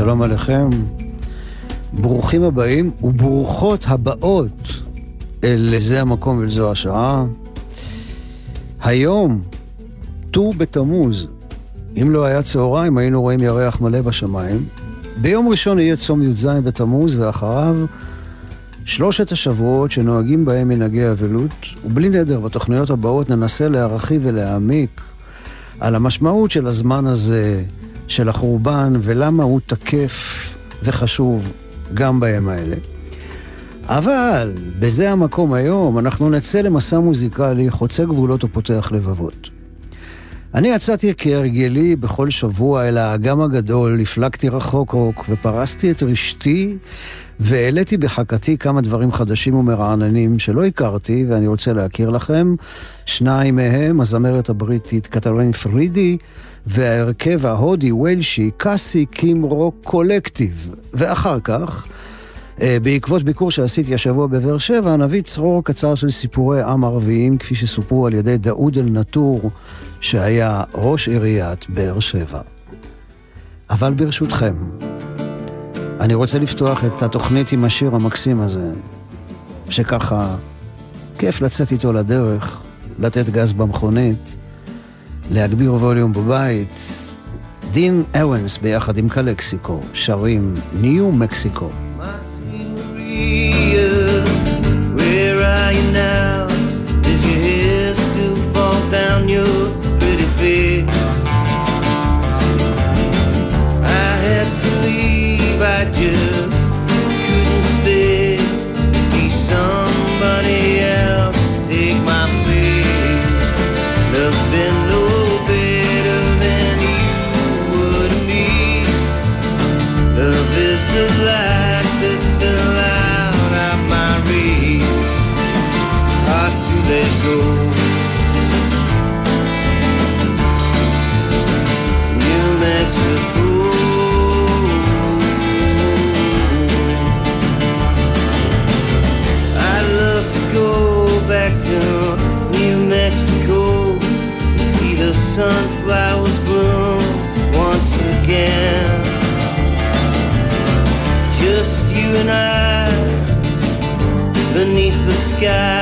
שלום עליכם. ברוכים הבאים וברוכות הבאות אל לזה המקום ולזו השעה. היום, ט"ו בתמוז. אם לא היה צהריים, היינו רואים ירח מלא בשמיים. ביום ראשון יהיה צום י"ז בתמוז, ואחריו שלושת השבועות שנוהגים בהם מנהגי אבלות, ובלי נדר, בתוכניות הבאות ננסה להרחיב ולהעמיק על המשמעות של הזמן הזה, של החורבן ולמה הוא תקף וחשוב גם בימים האלה. אבל בזה המקום היום, אנחנו נצא למסע מוזיקלי חוצה גבולות ופותח לבבות. אני יצאתי כהרגלי בכל שבוע אל האגם הגדול, הפלגתי רחוק רוק ופרסתי את רשתי והעליתי בחכתי כמה דברים חדשים ומרעננים שלא הכרתי ואני רוצה להכיר לכם. שניים מהם, הזמרת הבריטית קטרין פרידי וההרכב ההודי ווילשי קאסי קים Rock Collective. ואחר כך, אה, בעקבות ביקור שעשיתי השבוע בבאר שבע, נביא צרור קצר של סיפורי עם ערביים, כפי שסופרו על ידי דאוד אל-נטור, שהיה ראש עיריית באר שבע. אבל ברשותכם, אני רוצה לפתוח את התוכנית עם השיר המקסים הזה, שככה כיף לצאת איתו לדרך, לתת גז במכונית. להגביר ווליום בבית. דין אוונס ביחד עם קלקסיקו שרים ניו מקסיקו. I I just sky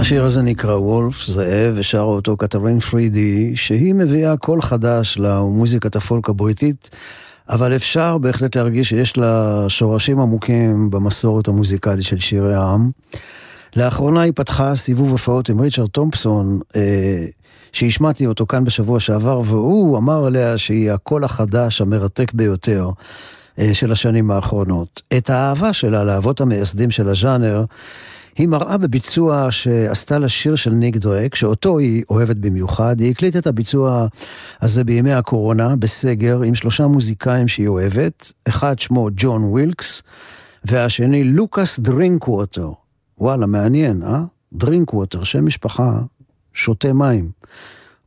השיר הזה נקרא Wolf, זאב, ושרה אותו קטרין פרידי, שהיא מביאה קול חדש למוזיקת הפולק הבריטית, אבל אפשר בהחלט להרגיש שיש לה שורשים עמוקים במסורת המוזיקלית של שירי העם. לאחרונה היא פתחה סיבוב הופעות עם ריצ'רד תומפסון, אה, שהשמעתי אותו כאן בשבוע שעבר, והוא אמר עליה שהיא הקול החדש המרתק ביותר. אה, של השנים האחרונות. את האהבה שלה לאבות המייסדים של הז'אנר היא מראה בביצוע שעשתה לשיר של ניק דרייק, שאותו היא אוהבת במיוחד. היא הקליטה את הביצוע הזה בימי הקורונה, בסגר, עם שלושה מוזיקאים שהיא אוהבת. אחד שמו ג'ון ווילקס, והשני לוקאס דרינקווטר. וואלה, מעניין, אה? דרינקווטר, שם משפחה, שותה מים.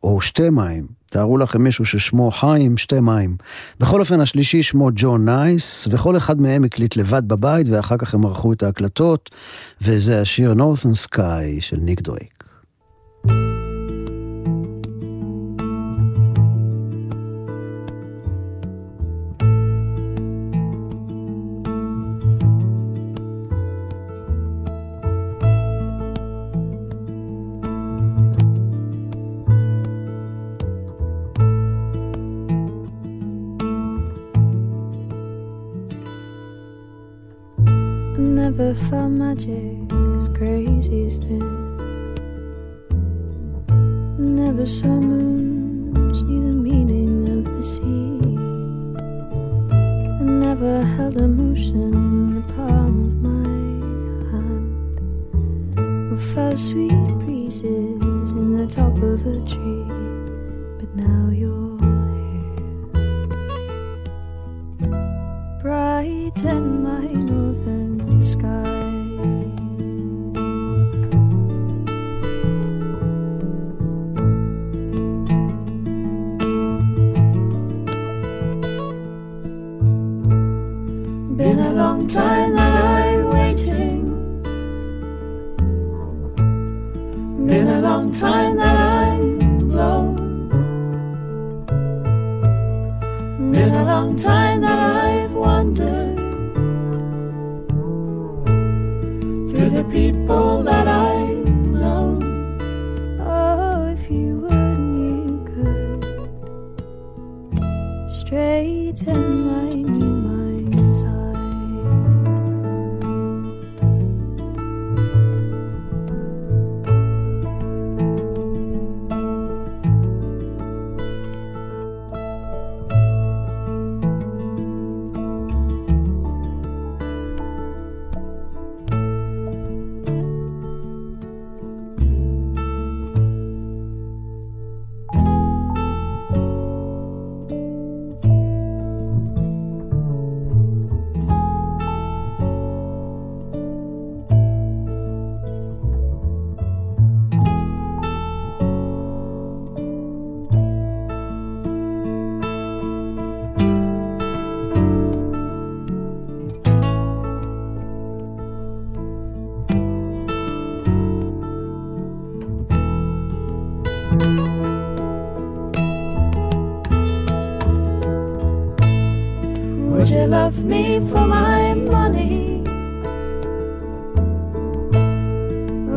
או שתי מים. תארו לכם מישהו ששמו חיים, שתי מים. בכל אופן, השלישי שמו ג'ון נייס, וכל אחד מהם הקליט לבד בבית, ואחר כך הם ערכו את ההקלטות, וזה השיר Northern Sky של ניק דויק. Never felt magic as crazy as this. Never saw moons, knew the meaning of the sea. I never held emotion in the palm of my hand. Or felt sweet breezes in the top of a tree. But now you're here, bright and my northern sky. you love me for my money?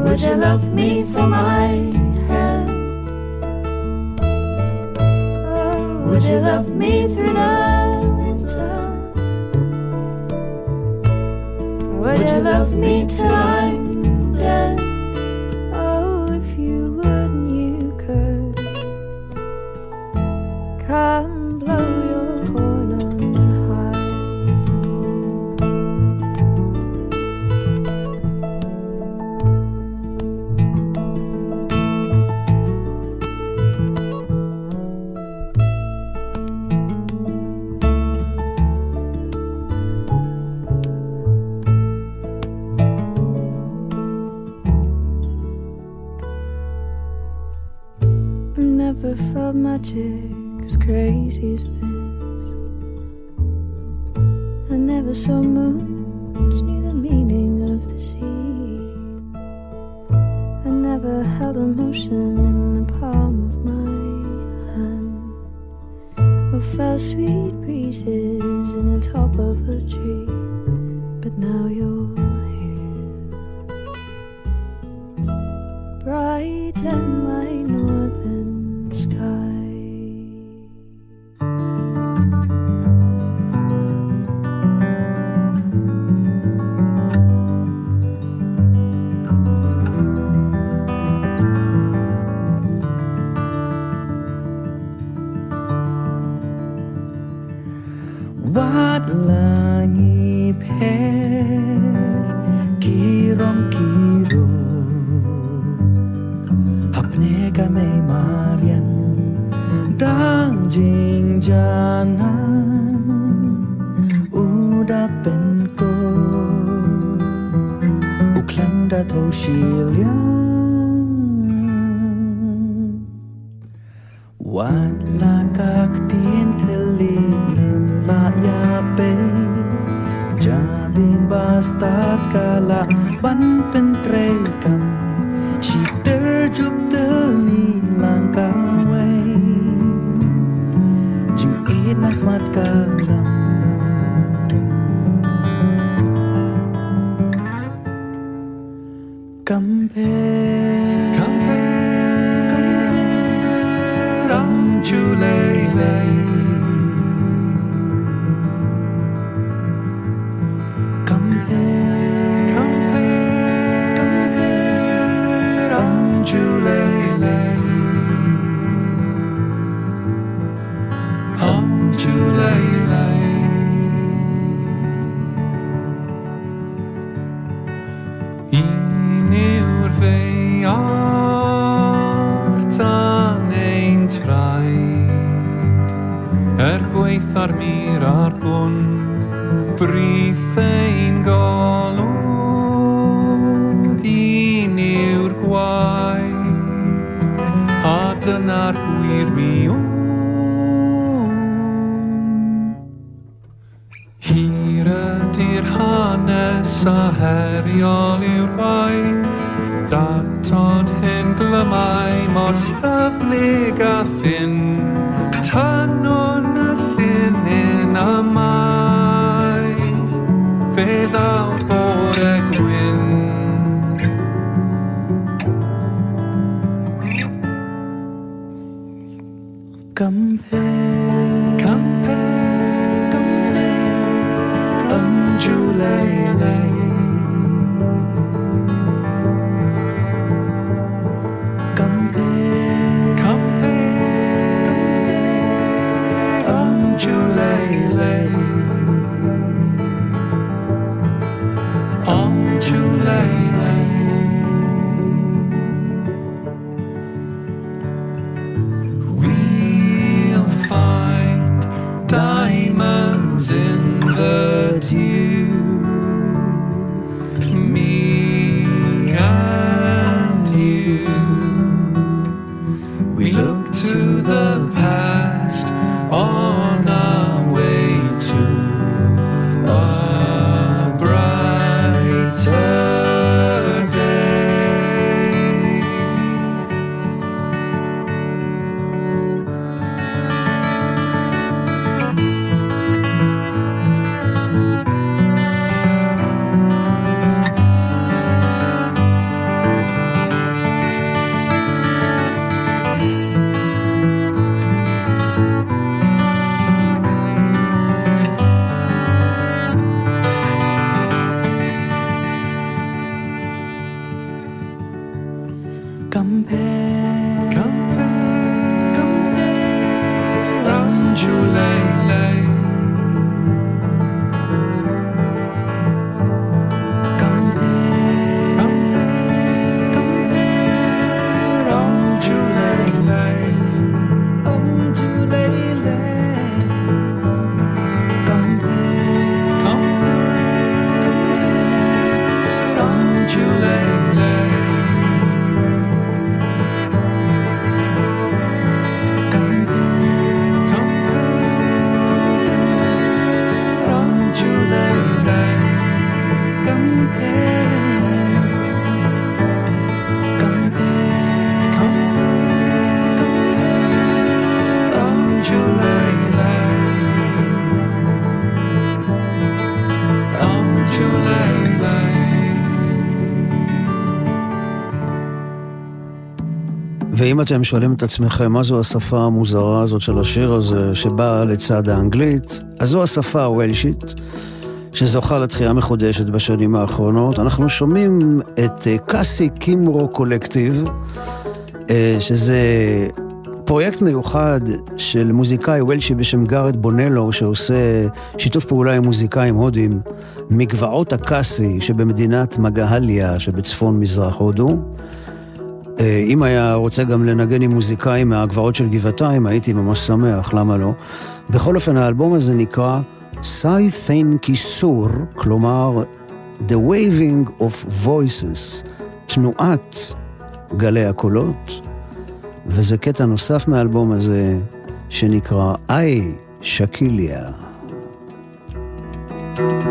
Would you love me for my hair? Would you love me through the winter? Would you love me till watches. Wat langi ngipher Kirong kiro Hapne ka may marian Dang jing janang กาละบันเป็น nesa heriol yw'r gwaith Dartod hyn glymau mor stafnig a thyn Tan o'n allunin a mai Fe ddaw bod compare. Compare. compare. I'm lay ואם אתם שואלים את עצמכם מה זו השפה המוזרה הזאת של השיר הזה שבאה לצד האנגלית, אז זו השפה הוולשית שזוכה לתחייה מחודשת בשנים האחרונות. אנחנו שומעים את אה, קאסי קימרו קולקטיב, אה, שזה פרויקט מיוחד של מוזיקאי וולשי בשם גארד בונלו, שעושה שיתוף פעולה עם מוזיקאים הודים מגבעות הקאסי שבמדינת מגהליה שבצפון מזרח הודו. אה, אם היה רוצה גם לנגן עם מוזיקאים מהגבעות של גבעתיים, הייתי ממש שמח, למה לא? בכל אופן, האלבום הזה נקרא סיית'ין קיסור, כלומר The Waving of Voices, תנועת גלי הקולות, וזה קטע נוסף מהאלבום הזה שנקרא איי שקיליה. קאסי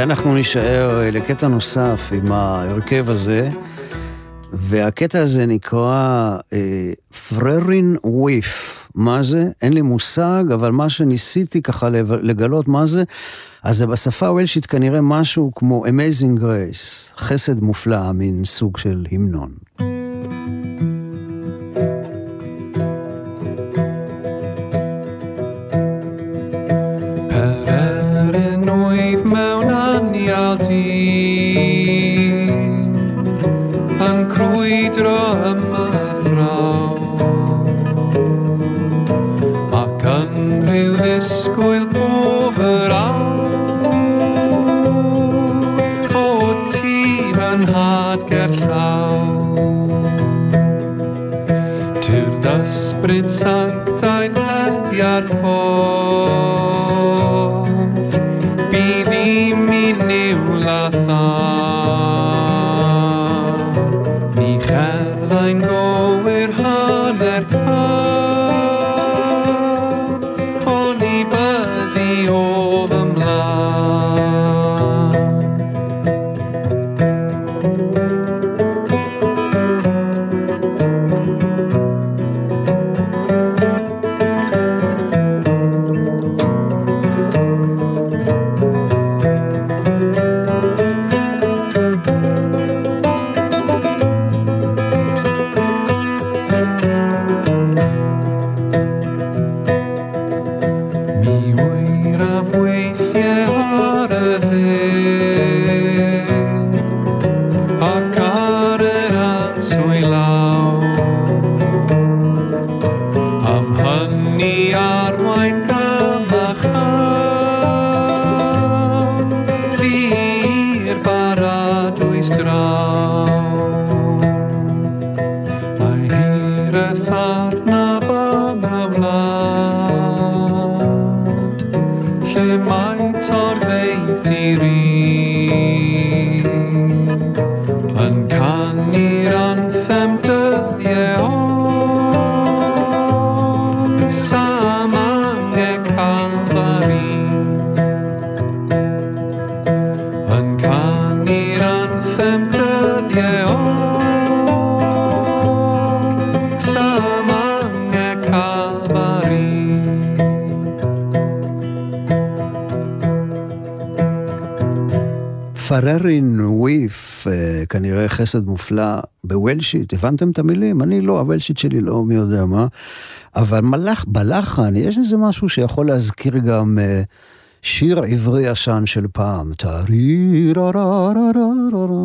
ואנחנו נישאר אה, לקטע נוסף עם ההרכב הזה, והקטע הזה נקרא אה, פררין וויף. מה זה? אין לי מושג, אבל מה שניסיתי ככה לגלות מה זה, אז זה בשפה הוולשית כנראה משהו כמו Amazing Grace, חסד מופלא, מין סוג של המנון. das Prinz sagt ein flatiar vor. פררין וויף, אה, כנראה חסד מופלא בוולשית, הבנתם את המילים? אני לא, הוולשית שלי לא מי יודע מה, אבל מלאך, בלחן יש איזה משהו שיכול להזכיר גם אה, שיר עברי ישן של פעם. טרי רה רה רה רה רה.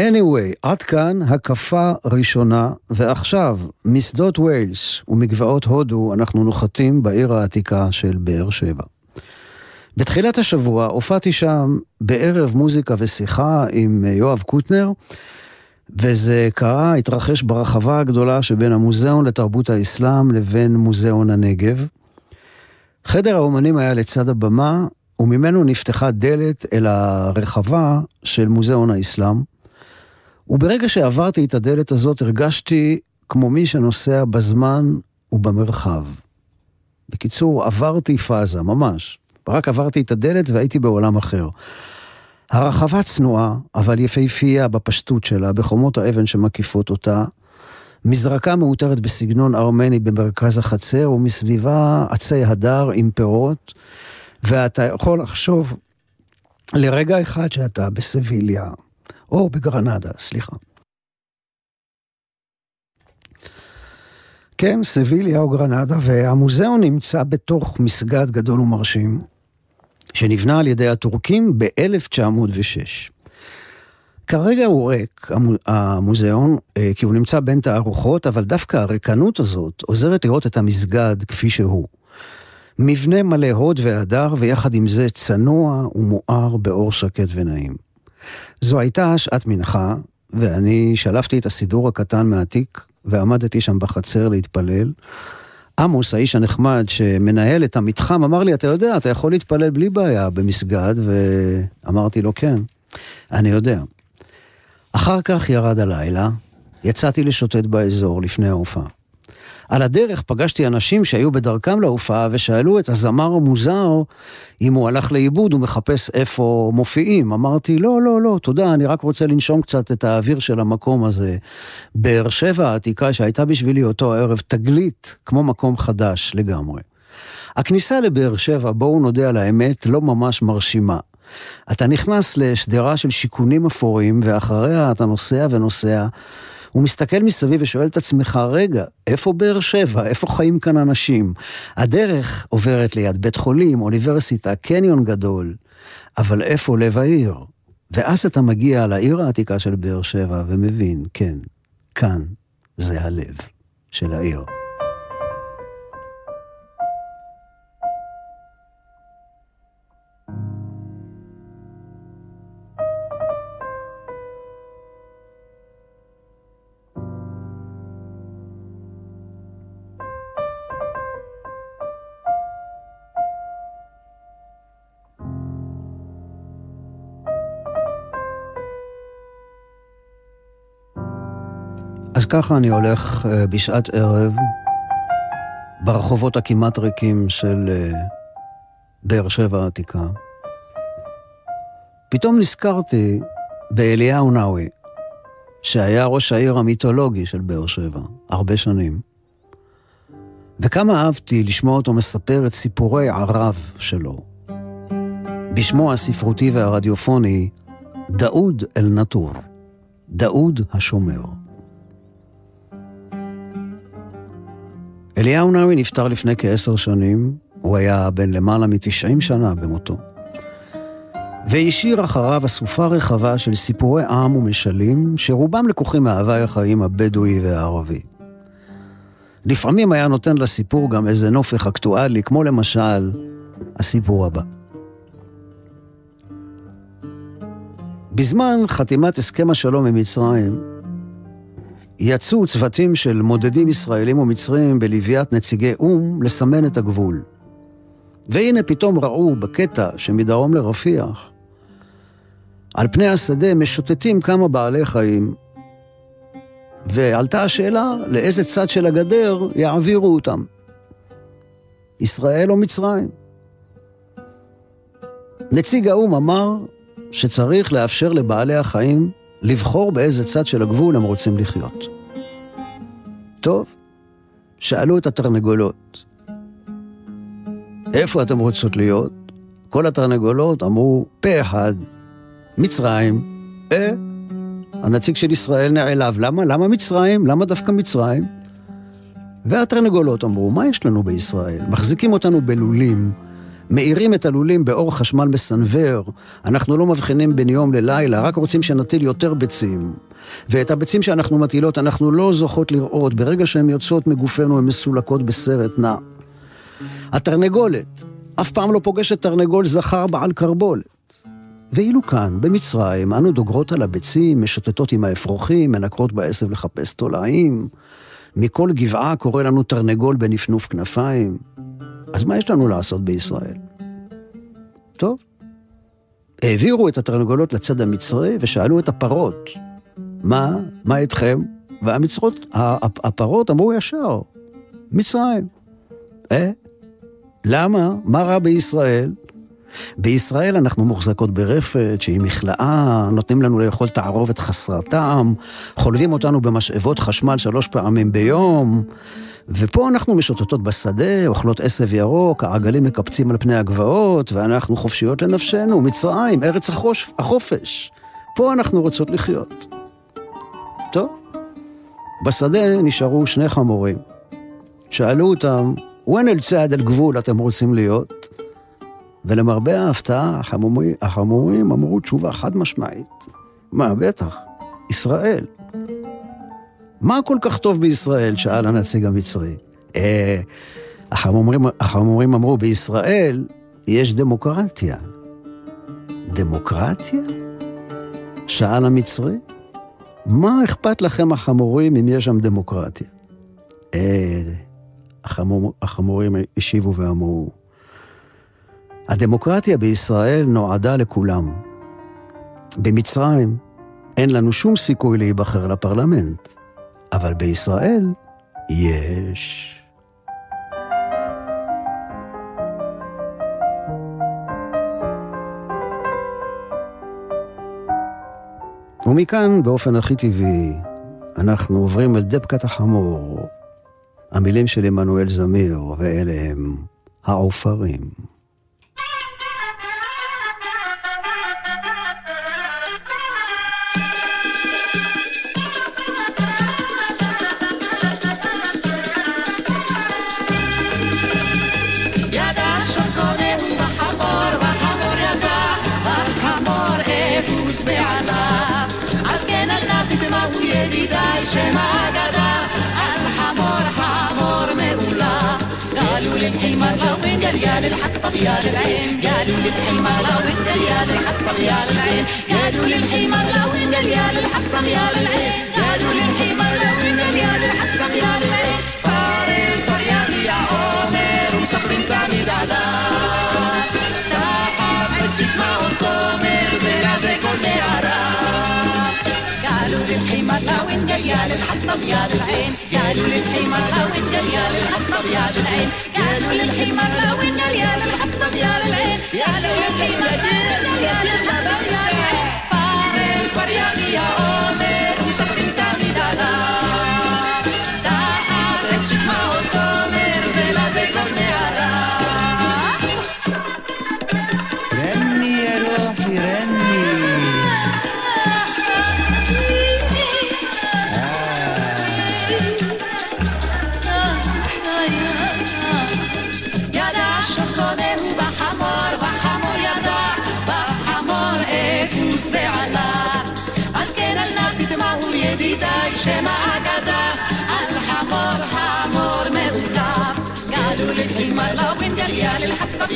anyway, עד כאן הקפה ראשונה, ועכשיו, משדות ויילס ומגבעות הודו, אנחנו נוחתים בעיר העתיקה של באר שבע. בתחילת השבוע הופעתי שם בערב מוזיקה ושיחה עם אה, יואב קוטנר, וזה קרה, התרחש ברחבה הגדולה שבין המוזיאון לתרבות האסלאם לבין מוזיאון הנגב. חדר האומנים היה לצד הבמה, וממנו נפתחה דלת אל הרחבה של מוזיאון האסלאם. וברגע שעברתי את הדלת הזאת הרגשתי כמו מי שנוסע בזמן ובמרחב. בקיצור, עברתי פאזה, ממש. רק עברתי את הדלת והייתי בעולם אחר. הרחבה צנועה, אבל יפהפייה בפשטות שלה, בחומות האבן שמקיפות אותה. מזרקה מאותרת בסגנון ארמני במרכז החצר, ומסביבה עצי הדר עם פירות, ואתה יכול לחשוב לרגע אחד שאתה בסביליה, או בגרנדה, סליחה. כן, סביליה או גרנדה, והמוזיאון נמצא בתוך מסגד גדול ומרשים, שנבנה על ידי הטורקים ב-1906. כרגע הוא ריק, המו- המוזיאון, אה, כי הוא נמצא בין תערוכות, אבל דווקא הריקנות הזאת עוזרת לראות את המסגד כפי שהוא. מבנה מלא הוד והדר, ויחד עם זה צנוע ומואר באור שקט ונעים. זו הייתה שעת מנחה, ואני שלפתי את הסידור הקטן מהתיק, ועמדתי שם בחצר להתפלל. עמוס, האיש הנחמד שמנהל את המתחם, אמר לי, אתה יודע, אתה יכול להתפלל בלי בעיה במסגד, ואמרתי לו, כן, אני יודע. אחר כך ירד הלילה, יצאתי לשוטט באזור לפני ההופעה. על הדרך פגשתי אנשים שהיו בדרכם להופעה ושאלו את הזמר המוזר אם הוא הלך לאיבוד ומחפש איפה מופיעים. אמרתי, לא, לא, לא, תודה, אני רק רוצה לנשום קצת את האוויר של המקום הזה. באר שבע העתיקה שהייתה בשבילי אותו הערב תגלית, כמו מקום חדש לגמרי. הכניסה לבאר שבע, בואו נודה על האמת, לא ממש מרשימה. אתה נכנס לשדרה של שיכונים אפורים, ואחריה אתה נוסע ונוסע, ומסתכל מסביב ושואל את עצמך, רגע, איפה באר שבע? איפה חיים כאן אנשים? הדרך עוברת ליד בית חולים, אוניברסיטה, קניון גדול. אבל איפה לב העיר? ואז אתה מגיע לעיר העתיקה של באר שבע ומבין, כן, כאן זה הלב של העיר. אז ככה אני הולך אה, בשעת ערב ברחובות הכמעט ריקים של אה, באר שבע העתיקה. פתאום נזכרתי באליהו נאווי, שהיה ראש העיר המיתולוגי של באר שבע, הרבה שנים. וכמה אהבתי לשמוע אותו מספר את סיפורי ערב שלו. בשמו הספרותי והרדיופוני, דאוד אל-נטור, דאוד השומר. אליהו נאווי נפטר לפני כעשר שנים, הוא היה בן למעלה מ-90 שנה במותו. והשאיר אחריו אסופה רחבה של סיפורי עם ומשלים, שרובם לקוחים מהווי החיים הבדואי והערבי. לפעמים היה נותן לסיפור גם איזה נופך אקטואלי, כמו למשל הסיפור הבא. בזמן חתימת הסכם השלום עם מצרים, יצאו צוותים של מודדים ישראלים ומצרים בלוויית נציגי או"ם לסמן את הגבול. והנה פתאום ראו בקטע שמדרום לרפיח, על פני השדה משוטטים כמה בעלי חיים, ועלתה השאלה לאיזה צד של הגדר יעבירו אותם, ישראל או מצרים. נציג האו"ם אמר שצריך לאפשר לבעלי החיים לבחור באיזה צד של הגבול הם רוצים לחיות. טוב, שאלו את התרנגולות, איפה אתם רוצות להיות? כל התרנגולות אמרו, פה אחד, מצרים. אה, הנציג של ישראל נעלב, למה? למה מצרים? למה דווקא מצרים? והתרנגולות אמרו, מה יש לנו בישראל? מחזיקים אותנו בלולים, מאירים את הלולים באור חשמל מסנוור, אנחנו לא מבחינים בין יום ללילה, רק רוצים שנטיל יותר ביצים. ואת הביצים שאנחנו מטילות אנחנו לא זוכות לראות, ברגע שהן יוצאות מגופנו הן מסולקות בסרט נע. התרנגולת אף פעם לא פוגשת תרנגול זכר בעל קרבולת. ואילו כאן, במצרים, אנו דוגרות על הביצים, משוטטות עם האפרוחים, מנקרות בעשב לחפש תולעים. מכל גבעה קורא לנו תרנגול בנפנוף כנפיים. אז מה יש לנו לעשות בישראל? טוב, העבירו את התרנגולות לצד המצרי ושאלו את הפרות, מה, מה איתכם? והמצרות, הפרות אמרו ישר, מצרים. אה? למה? מה רע בישראל? בישראל אנחנו מוחזקות ברפת שהיא מכלאה, נותנים לנו לאכול תערובת חסרת טעם, חולבים אותנו במשאבות חשמל שלוש פעמים ביום, ופה אנחנו משוטטות בשדה, אוכלות עשב ירוק, העגלים מקפצים על פני הגבעות, ואנחנו חופשיות לנפשנו, מצרים, ארץ החוש, החופש. פה אנחנו רוצות לחיות. טוב, בשדה נשארו שני חמורים. שאלו אותם, ון אל צעד אל גבול אתם רוצים להיות? ולמרבה ההפתעה, החמורים, החמורים אמרו תשובה חד משמעית. מה, בטח, ישראל. מה כל כך טוב בישראל? שאל הנציג המצרי. אה, החמורים, החמורים אמרו, בישראל יש דמוקרטיה. דמוקרטיה? שאל המצרי. מה אכפת לכם החמורים אם יש שם דמוקרטיה? אה, החמור, החמורים השיבו ואמרו, הדמוקרטיה בישראל נועדה לכולם. במצרים אין לנו שום סיכוי להיבחר לפרלמנט. אבל בישראל יש. ומכאן, באופן הכי טבעי, אנחנו עוברים אל דבקת החמור, המילים של עמנואל זמיר, ואלה הם העופרים. للحمار لو انت القالب حط طبيال العين قالوا للحمار لو انت القالب حط طبيال العين قالوا للحمار لو انت القالب حط طبيال العين قالوا للحمار لو انت القالب حط طبيال العين فارين فريان يا عمر ومسخرين دامي دالا حمرنا ونقيال الحطب يا للعين. قالوا للحمرنا ونقيال الحطب يا للعين. قالوا للحمرنا ونقيال الحطب يا للعين. قالوا للحمرنا ونقيال الحطب يا للعين. فارق فريقي يا أمي.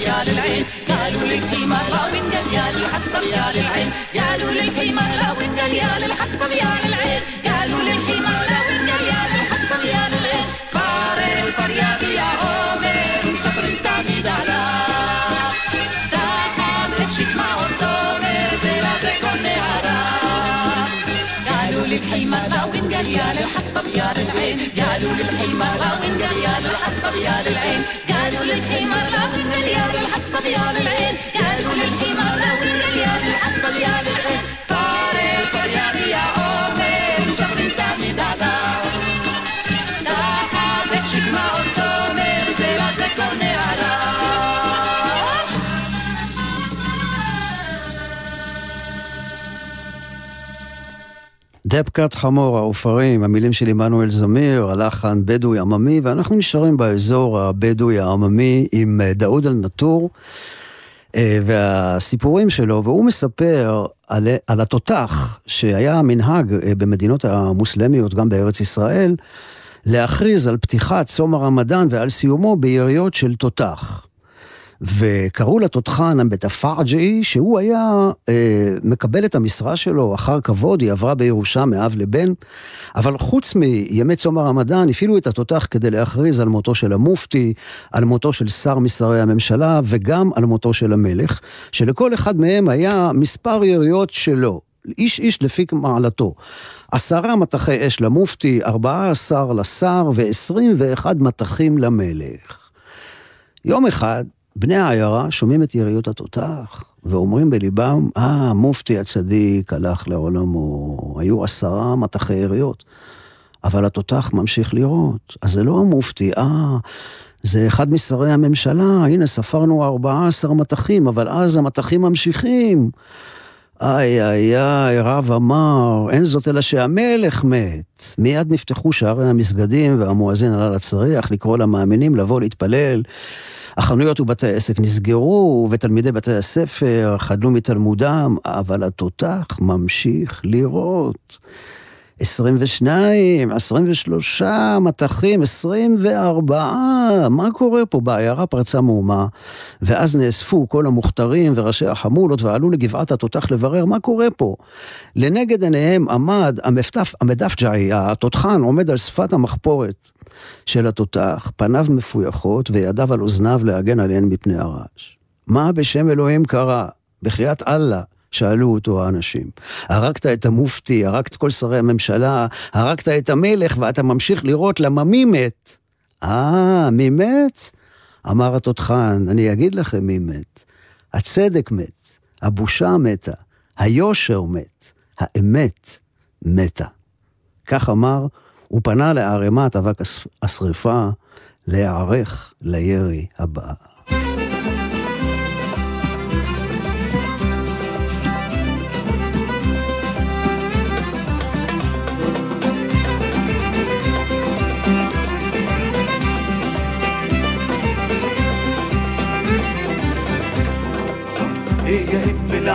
يا للعين قالوا للقيمة لا ودنا يا للحطم يا للعين. قالوا للقيمة لا ودنا يا للحطم يا للعين. قالوا للقيمة لا ودنا يا للحطم يا للعين. فار فرياب يا عمر شفر تامي دالا. تاحم اتشك ما عطومر زي لازي كوني عرا. قالوا للقيمة لا ودنا يا للحطم يا للعين. قالوا للقيمة لا ودنا يا للحطم يا للعين. قالوا للقيمة لا ودنا قال يا للحطب يا للعين قالوا للحمار דבקת חמור העופרים, המילים של עמנואל זמיר, הלחן בדואי עממי, ואנחנו נשארים באזור הבדואי העממי עם אה, דאוד אל-נטור אה, והסיפורים שלו, והוא מספר על, על התותח שהיה מנהג אה, במדינות המוסלמיות, גם בארץ ישראל, להכריז על פתיחת צום הרמדאן ועל סיומו ביריות של תותח. וקראו לתותחן המטפרג'י, שהוא היה אה, מקבל את המשרה שלו אחר כבוד, היא עברה בירושה מאב לבן, אבל חוץ מימי צום הרמדאן, הפעילו את התותח כדי להכריז על מותו של המופתי, על מותו של שר משרי הממשלה, וגם על מותו של המלך, שלכל אחד מהם היה מספר יריות שלו. איש איש לפי מעלתו. עשרה מטחי אש למופתי, ארבעה עשר לשר ועשרים ואחד מטחים למלך. יום אחד, בני העיירה שומעים את יריות התותח, ואומרים בליבם, אה, המופתי הצדיק הלך לעולמו, היו עשרה מטחי יריות. אבל התותח ממשיך לירות, אז זה לא המופתי, אה, זה אחד משרי הממשלה, הנה ספרנו 14 מטחים, אבל אז המטחים ממשיכים. איי איי איי, רב אמר, אין זאת אלא שהמלך מת. מיד נפתחו שערי המסגדים והמואזין עלה לצריח לקרוא למאמינים לבוא להתפלל. החנויות ובתי העסק נסגרו, ותלמידי בתי הספר חדלו מתלמודם, אבל התותח ממשיך לירות. 22, 23 מטחים, 24, מה קורה פה? בעיירה פרצה מהומה, ואז נאספו כל המוכתרים וראשי החמולות ועלו לגבעת התותח לברר מה קורה פה. לנגד עיניהם עמד המפתף, המדפג'אי, התותחן, עומד על שפת המחפורת של התותח, פניו מפויחות וידיו על אוזניו להגן עליהן מפני הרעש. מה בשם אלוהים קרה? בחייאת אללה. שאלו אותו האנשים. הרגת את המופתי, הרגת כל שרי הממשלה, הרגת את המלך, ואתה ממשיך לראות למה מי מת. אה, מי מת? אמר התותחן, אני אגיד לכם מי מת. הצדק מת, הבושה מתה, היושר מת, האמת מתה. כך אמר, הוא פנה לערימת אבק השרפה להיערך לירי הבא.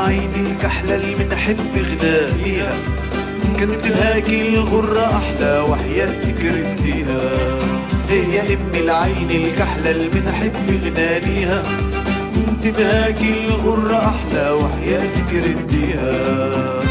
العين الكحلة اللي بنحب غنائها كنت بهاكي الغرة أحلى وحياتك رديها هي ام العين الكحلة اللي بنحب غنانيها. انت بهاكي الغرة أحلى وحياتك رديها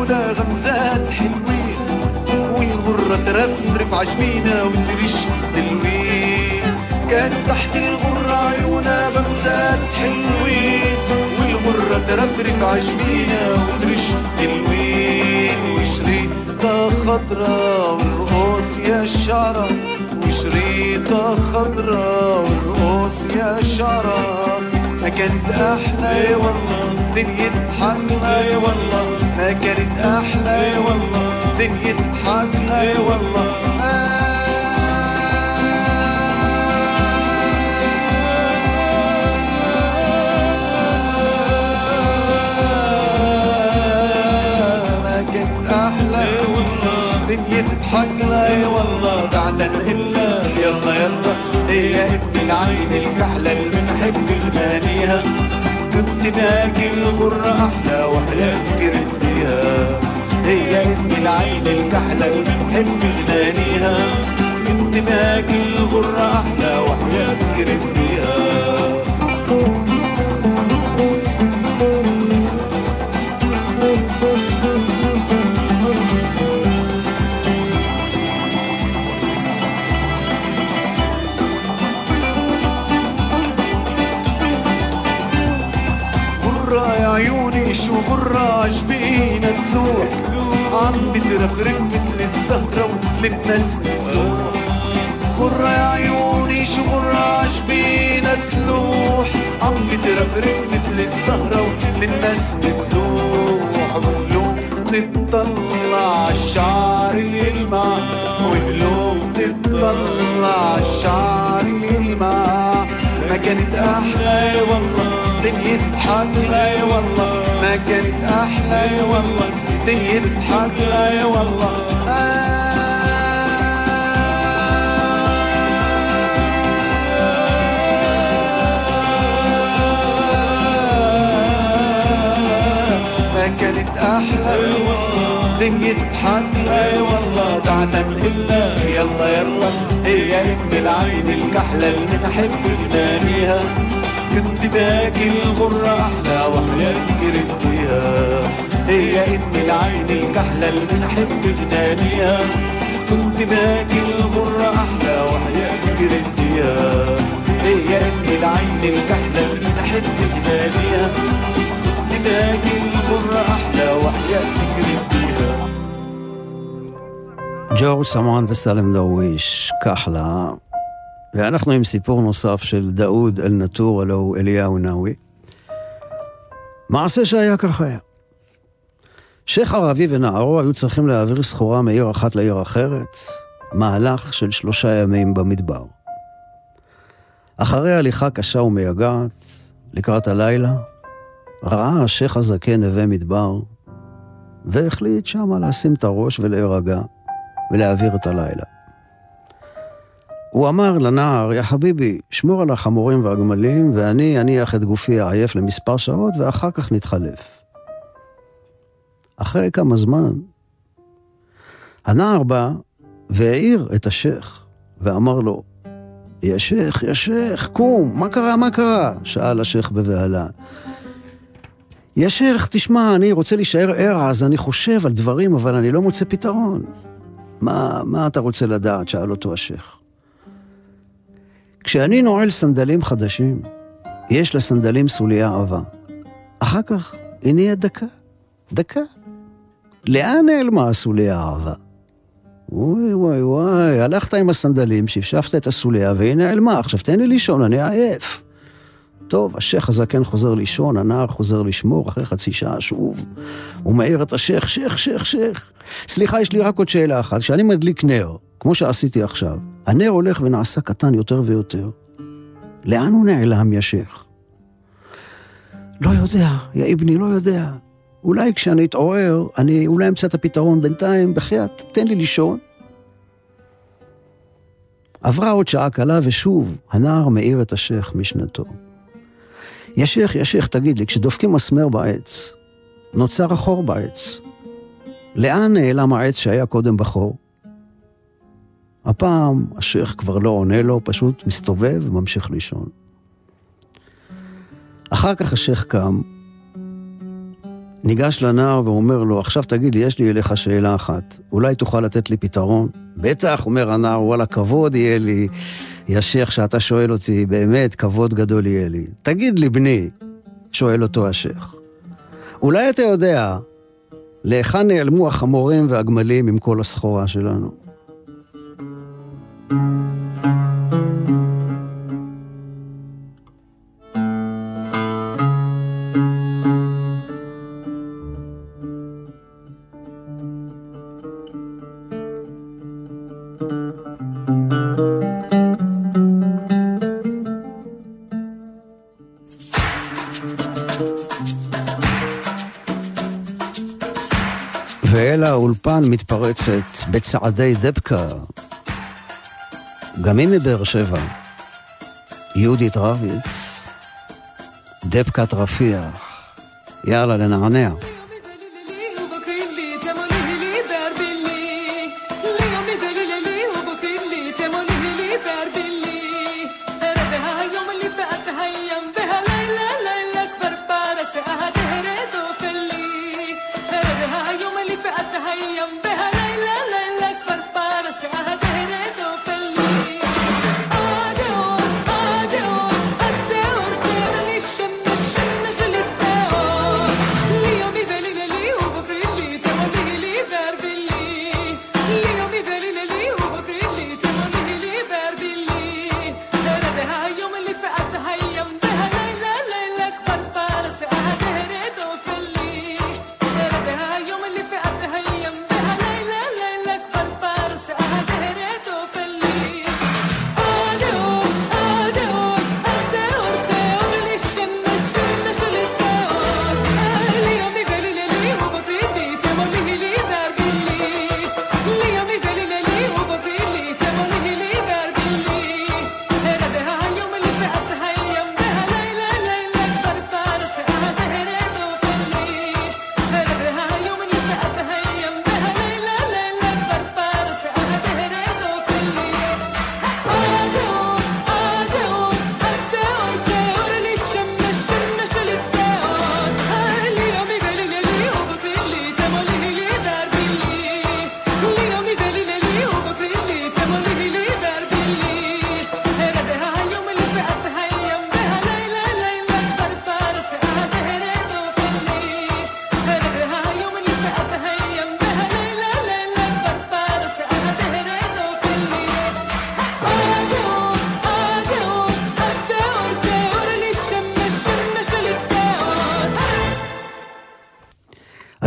عيونا غمزات حلوين. والغرة ترفرف عجمينا وترش دلوين كانوا تحت الغرة عيونا غمزات حلوين. والغرة ترفرف عجمينا وترش دلوين وشريطة خضرا والرؤوس يا الشعرة وشريطة خضرا والرؤوس يا الشعرة كانت أحلى يا والله دنيا حقنا يا والله. كانت أحلى. إي والله. دنيا حقها إي والله. دنيا حقنا إي والله. بعد الهلة. يلا يلا. هي ابن العين الكحلة اللي بنحب نبانيها كنت باكل غرة أحلى وأحلى كرهت هي ابن العين الكحلة حب ناريها كنت معاك الغرة أحلى وحياة بكرتني عم بترفرف مثل الزهرة تلوح غرة يا عيوني شو غرة عجبينا تلوح. عم بترفرف مثل الزهرة وللناس بتلوح بقلوب تطلع عالشعر اللي يلمع وقلوب تطلع عالشعر اللي يلمع ما كانت أحلى والله دنيا يا والله ما كانت أحلى والله. يضحك اي والله. ما كانت أحلى دنيا تضحك اي والله. بعدك الا يلا يلا. هي ام العين الكحلة اللي نحب نناميها. كنت باكل غرة أحلى واحلى كرهتيها هي ام العين الكحلة اللي بنحب غنانيها كنت باكي الغرة أحلى وحياتك رديها هي ام العين الكحلة اللي بنحب غنانيها كنت باكي الغرة أحلى وحياتك رديها ג'ורג' סמרן וסלם דרוויש, כחלה. ואנחנו עם סיפור נוסף של דאוד אל-נטור, הלוא הוא אליהו נאווי. מעשה שהיה כך היה. שייח' ערבי ונערו היו צריכים להעביר סחורה מעיר אחת לעיר אחרת, מהלך של שלושה ימים במדבר. אחרי הליכה קשה ומייגעת, לקראת הלילה, ראה השייח' הזקן נווה מדבר, והחליט שמה לשים את הראש ולהירגע, ולהעביר את הלילה. הוא אמר לנער, יא חביבי, שמור על החמורים והגמלים, ואני אניח את גופי העייף למספר שעות, ואחר כך נתחלף. אחרי כמה זמן, הנער בא והעיר את השייח, ואמר לו, יא שייח, יא שייח, קום, מה קרה, מה קרה? שאל השייח בבהלה. יא שייח, תשמע, אני רוצה להישאר ער, אז אני חושב על דברים, אבל אני לא מוצא פתרון. מה, מה אתה רוצה לדעת? שאל אותו השייח. כשאני נועל סנדלים חדשים, יש לסנדלים סוליה עבה. אחר כך היא נהיית דקה. דקה. לאן נעלמה הסוליה העבה? וואי וואי וואי, הלכת עם הסנדלים, שפשפת את הסוליה והיא נעלמה. עכשיו תן לי לישון, אני עייף. טוב, השייח הזקן חוזר לישון, הנער חוזר לשמור, אחרי חצי שעה שוב. הוא מעיר את השייח, שייח, שייח, שייח. סליחה, יש לי רק עוד שאלה אחת. כשאני מדליק נר, כמו שעשיתי עכשיו, הנר הולך ונעשה קטן יותר ויותר. לאן הוא נעלם, יא שייח? לא יודע, יא אבני, לא יודע. אולי כשאני אתעורר, אני אולי אמצא את הפתרון בינתיים, בחייאת, תן לי לישון. עברה עוד שעה קלה ושוב, הנער מאיר את השייח משנתו. יא שייח, יא שייח, תגיד לי, כשדופקים מסמר בעץ, נוצר החור בעץ. לאן נעלם העץ שהיה קודם בחור? הפעם השייח כבר לא עונה לו, פשוט מסתובב וממשיך לישון. אחר כך השייח קם, ניגש לנער ואומר לו, עכשיו תגיד לי, יש לי אליך שאלה אחת, אולי תוכל לתת לי פתרון? בטח, אומר הנער, וואלה, כבוד יהיה לי, יא שייח, שאתה שואל אותי, באמת, כבוד גדול יהיה לי. תגיד לי, בני, שואל אותו השייח, אולי אתה יודע להיכן נעלמו החמורים והגמלים עם כל הסחורה שלנו? ואל מתפרצת בצעדי דבקה, גם היא מבאר שבע, יהודית רביץ, דבקת רפיח, יאללה לנענע.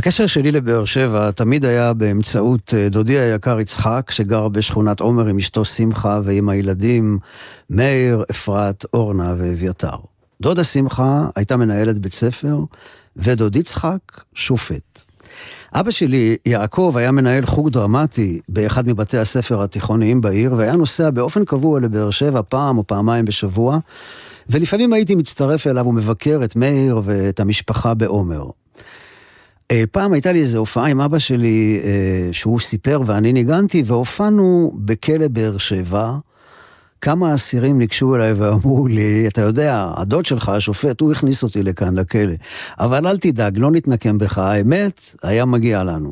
הקשר שלי לבאר שבע תמיד היה באמצעות אה, דודי היקר יצחק, שגר בשכונת עומר עם אשתו שמחה ועם הילדים מאיר, אפרת, אורנה ואביתר. דודה שמחה הייתה מנהלת בית ספר, ודוד יצחק, שופט. אבא שלי, יעקב, היה מנהל חוג דרמטי באחד מבתי הספר התיכוניים בעיר, והיה נוסע באופן קבוע לבאר שבע פעם או פעמיים בשבוע, ולפעמים הייתי מצטרף אליו ומבקר את מאיר ואת המשפחה בעומר. אה, פעם הייתה לי איזו הופעה עם אבא שלי, אה, שהוא סיפר ואני ניגנתי, והופענו בכלא באר שבע. כמה אסירים ניגשו אליי ואמרו לי, אתה יודע, הדוד שלך, השופט, הוא הכניס אותי לכאן, לכלא. אבל אל תדאג, לא נתנקם בך, האמת, היה מגיע לנו.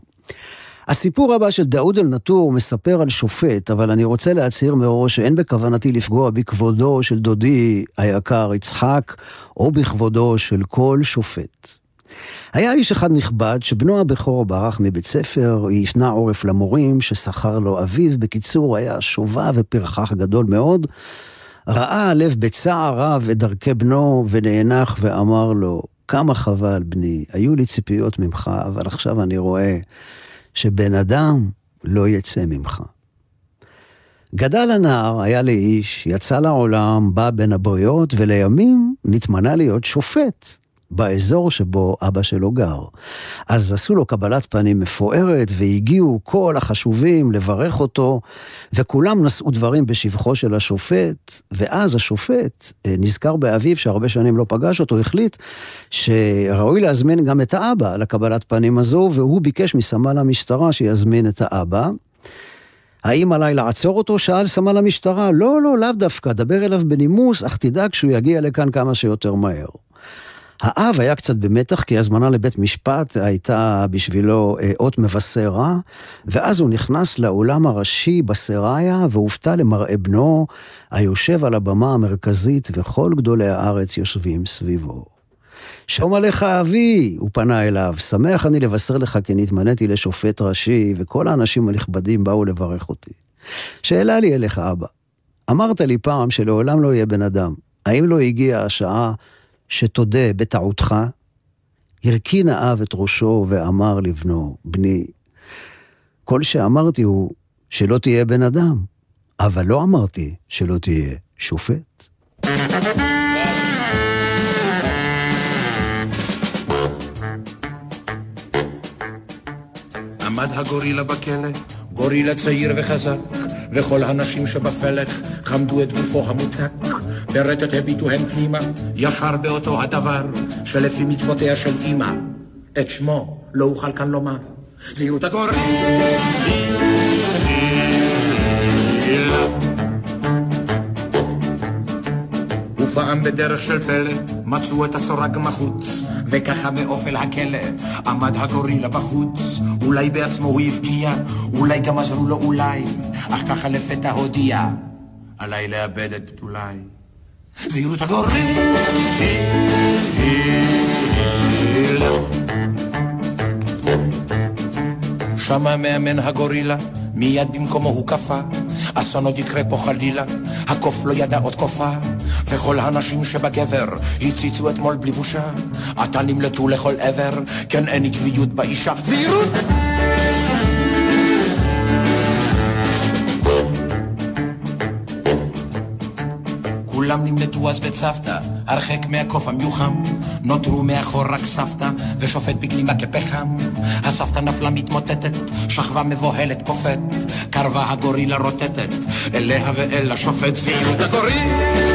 הסיפור הבא של דאוד אל-נטור מספר על שופט, אבל אני רוצה להצהיר מראש שאין בכוונתי לפגוע בכבודו של דודי היקר יצחק, או בכבודו של כל שופט. היה איש אחד נכבד שבנו הבכור ברח מבית ספר, הפנה עורף למורים ששכר לו אביו, בקיצור היה שובע ופרחח גדול מאוד. ראה הלב בצער רב את דרכי בנו ונאנח ואמר לו, כמה חבל בני, היו לי ציפיות ממך, אבל עכשיו אני רואה שבן אדם לא יצא ממך. גדל הנער, היה לאיש, יצא לעולם, בא בין הבריות, ולימים נתמנה להיות שופט. באזור שבו אבא שלו גר. אז עשו לו קבלת פנים מפוארת, והגיעו כל החשובים לברך אותו, וכולם נשאו דברים בשבחו של השופט, ואז השופט אה, נזכר באביו שהרבה שנים לא פגש אותו, החליט שראוי להזמין גם את האבא לקבלת פנים הזו, והוא ביקש מסמל המשטרה שיזמין את האבא. האם עליי לעצור אותו? שאל סמל המשטרה. לא, לא, לאו דווקא, דבר אליו בנימוס, אך תדאג שהוא יגיע לכאן כמה שיותר מהר. האב היה קצת במתח, כי הזמנה לבית משפט הייתה בשבילו אה, אות מבשר רע, ואז הוא נכנס לאולם הראשי בסראיה, והופתע למראה בנו, היושב על הבמה המרכזית, וכל גדולי הארץ יושבים סביבו. שלום עליך אבי, הוא פנה אליו, שמח אני לבשר לך כי נתמניתי לשופט ראשי, וכל האנשים הנכבדים באו לברך אותי. שאלה לי אליך אבא, אמרת לי פעם שלעולם לא יהיה בן אדם, האם לא הגיעה השעה שתודה בטעותך? הרכין האב את ראשו ואמר לבנו, בני, כל שאמרתי הוא שלא תהיה בן אדם, אבל לא אמרתי שלא תהיה שופט. עמד הגורילה בכלא, גורילה צעיר וחזק, וכל הנשים שבפלך חמדו את גופו המוצק. ברטט הביטו הן פנימה, ישר באותו הדבר, שלפי מצוותיה של אמא, את שמו לא אוכל כאן לומר. זהירות הגורילה. ופעם בדרך של פלא מצאו את הסורג מחוץ, וככה מאופל הכלא עמד הגורילה בחוץ. אולי בעצמו הוא הבקיע, אולי גם עזרו לו אולי, אך ככה לפתע הודיע, עליי לאבד את אולי. זהירות הגורילה. שמע מאמן הגורילה, מיד במקומו הוא קפא. אסון עוד יקרה פה חלילה, הקוף לא ידע עוד קופה. וכל הנשים שבגבר הציצו אתמול בלי בושה. עתה נמלטו לכל עבר, כן אין עקביות באישה. זהירות! כולם נמלטו אז בצוותא, הרחק מהקוף המיוחם. נותרו מאחור רק סבתא, ושופט בגלימה כפחם. הסבתא נפלה מתמוטטת, שכבה מבוהלת פופת. קרבה הגורילה רוטטת, אליה ואל השופט זהירות הגורילה.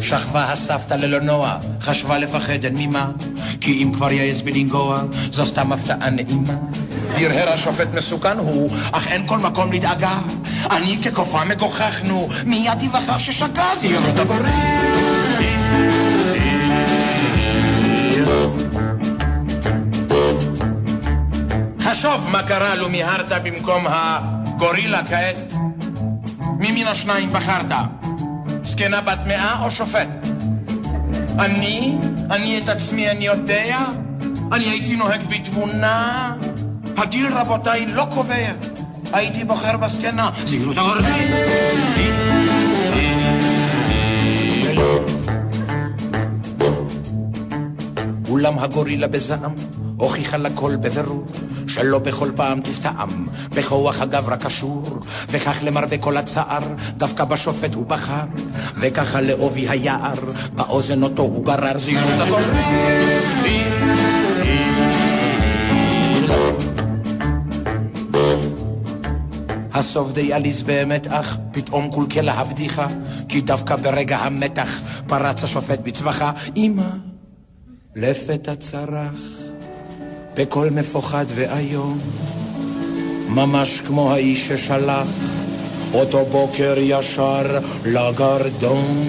שכבה הסבתא ללא נוע, חשבה לפחד אין ממה, כי אם כבר יעז בלנגוע, זו סתם הפתעה נעימה. הרהר השופט מסוכן הוא, אך אין כל מקום לדאגה. אני כקופה מגוחכנו, מיד יבחר ששגה זהירות הגורים. חשוב מה קרה לו מיהרת במקום הגורילה כעת. מי מן השניים בחרת? זקנה בת מאה או שופט? אני? אני את עצמי אני יודע? אני הייתי נוהג בתבונה? הגיל רבותיי לא קובע. הייתי בוחר בזקנה. זהירות הגורפים. אולם הגורילה בזעם הוכיחה לכל בבירור שלא בכל פעם תופתעם בכוח הגברה קשור וכך למרבה כל הצער דווקא בשופט הוא בחר וככה לעובי היער באוזן אותו הוא גרר זהירות הגורפים הסוף די עליז באמת, אך פתאום קולקלה הבדיחה, כי דווקא ברגע המתח פרץ השופט בצווחה, אמא, לפתע צרח, בקול מפוחד ואיום, ממש כמו האיש ששלח אותו בוקר ישר לגרדום.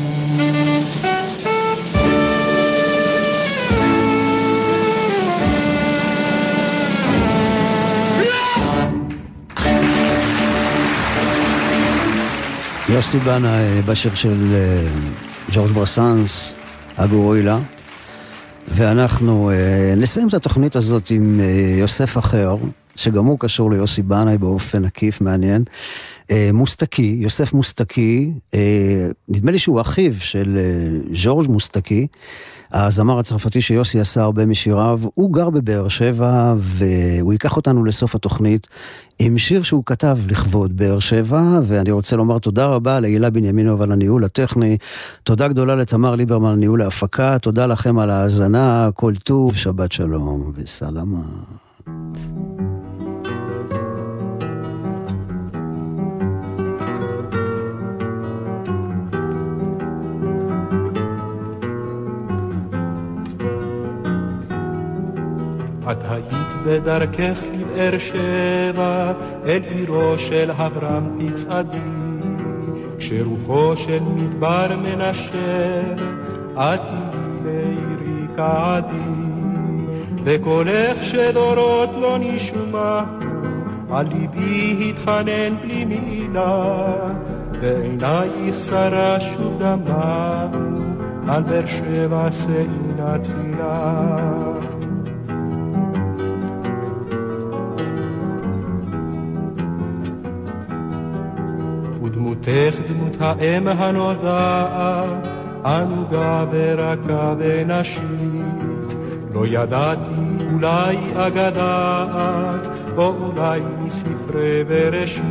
יוסי בנה אה, בשיר של אה, ג'ורג' ברסנס, הגורילה, ואנחנו אה, נסיים את התוכנית הזאת עם יוסף אחר, שגם הוא קשור ליוסי בנאי באופן עקיף מעניין. מוסטקי, יוסף מוסטקי, נדמה לי שהוא אחיו של ז'ורג' מוסטקי, הזמר הצרפתי שיוסי עשה הרבה משיריו, הוא גר בבאר שבע והוא ייקח אותנו לסוף התוכנית עם שיר שהוא כתב לכבוד באר שבע, ואני רוצה לומר תודה רבה להילה בנימינוב על הניהול הטכני, תודה גדולה לתמר ליברמן על ניהול ההפקה, תודה לכם על ההאזנה, כל טוב, שבת שלום וסלמה. את היית בדרכך לבאר שבע, אל עירו של אברהם תצעדי, כשרוחו של מדבר מנשר, את תהיי לעירי כעדי, וקולך שדורות לא נשמע, על ליבי התחנן בלי מילה, ועינייך שרה שוב דמם, על באר שבע שאינה תפילה. דמותך דמות האם הנודעת, ענוגה ורכה ונשית. לא ידעתי אולי אגדת, או אולי מספרי בראשית.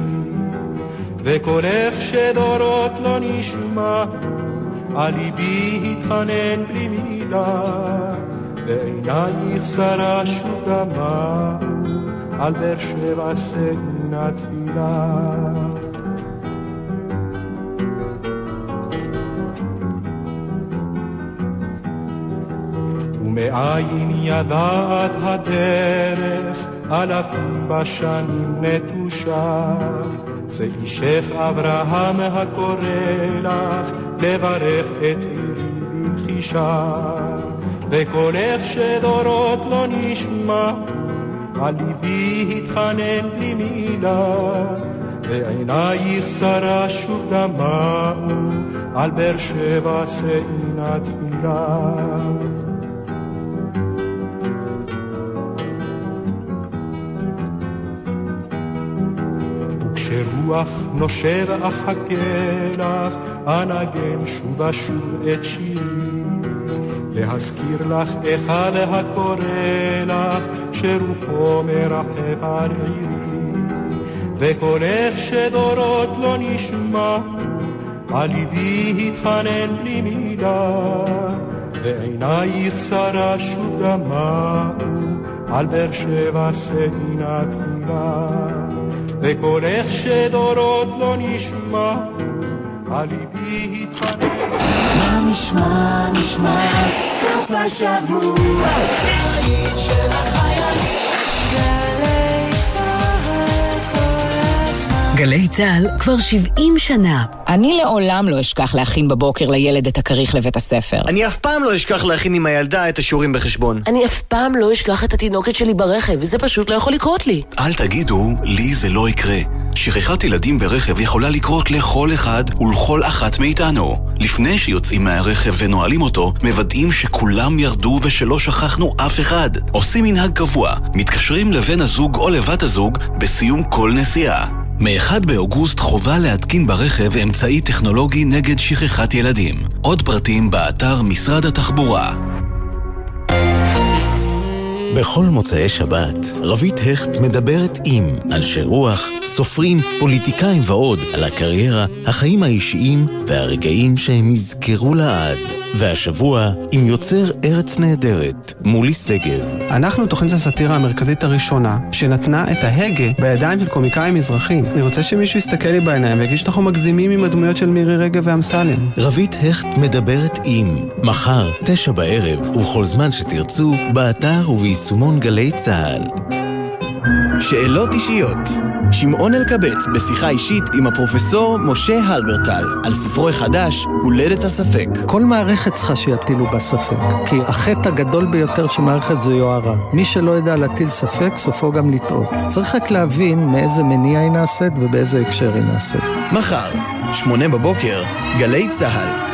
וקולך שדורות לא נשמע, על ליבי התחנן בלי מילה, ועינייך שרה דמעו, על באר שבע סגנה תפילה. מאין ידעת הדרך, אלפים בשנים נטושה. זה אישך אברהם הקורא לך, לברך את עירי בלחישה. וקולך שדורות לא נשמע, על ליבי התחנן בלי מילה. ועינייך שרה שוב דמעו, על באר שבע שאינה תפילה. רוח נושב אחכה לך, אנגן שוב ושוב את שירי. להזכיר לך אחד הקורא לך, שרוחו מרחב על עירי. וקולך שדורות לא נשמע, על ליבי התחנן בלי מילה. ועינייך שרה שוב דמעו, על באר שבע שאינה תפילה. וקולך שדורות לא נשמע, על ליבי התחנן. מה נשמע, נשמע, סוף השבוע, בית של החיילים. גלי צה"ל כבר 70 שנה. אני לעולם לא אשכח להכין בבוקר לילד את הכריך לבית הספר. אני אף פעם לא אשכח להכין עם הילדה את השיעורים בחשבון. אני אף פעם לא אשכח את התינוקת שלי ברכב, וזה פשוט לא יכול לקרות לי. אל תגידו, לי זה לא יקרה. שכחת ילדים ברכב יכולה לקרות לכל אחד ולכל אחת מאיתנו. לפני שיוצאים מהרכב ונועלים אותו, מוודאים שכולם ירדו ושלא שכחנו אף אחד. עושים מנהג קבוע, מתקשרים לבן הזוג או לבת הזוג בסיום כל נסיעה. מ-1 באוגוסט חובה להתקין ברכב אמצעי טכנולוגי נגד שכחת ילדים. עוד פרטים באתר משרד התחבורה. בכל מוצאי שבת, רבית הכט מדברת עם אנשי רוח, סופרים, פוליטיקאים ועוד על הקריירה, החיים האישיים והרגעים שהם יזכרו לעד. והשבוע, עם יוצר ארץ נהדרת, מולי שגב. אנחנו תוכנית הסאטירה המרכזית הראשונה, שנתנה את ההגה בידיים של קומיקאים מזרחים. אני רוצה שמישהו יסתכל לי בעיניים ויגיד שאנחנו מגזימים עם הדמויות של מירי רגב ואמסלם. רבית הכט מדברת עם, מחר, תשע בערב, ובכל זמן שתרצו, באתר וביישומון גלי צה"ל. שאלות אישיות שמעון אלקבץ בשיחה אישית עם הפרופסור משה הלברטל על ספרו החדש, הולדת הספק. כל מערכת צריכה שיטילו בה ספק, כי החטא הגדול ביותר של מערכת זה יוהרה. מי שלא יודע להטיל ספק, סופו גם לטעות. צריך רק להבין מאיזה מניע היא נעשית ובאיזה הקשר היא נעשית. מחר, שמונה בבוקר, גלי צה"ל.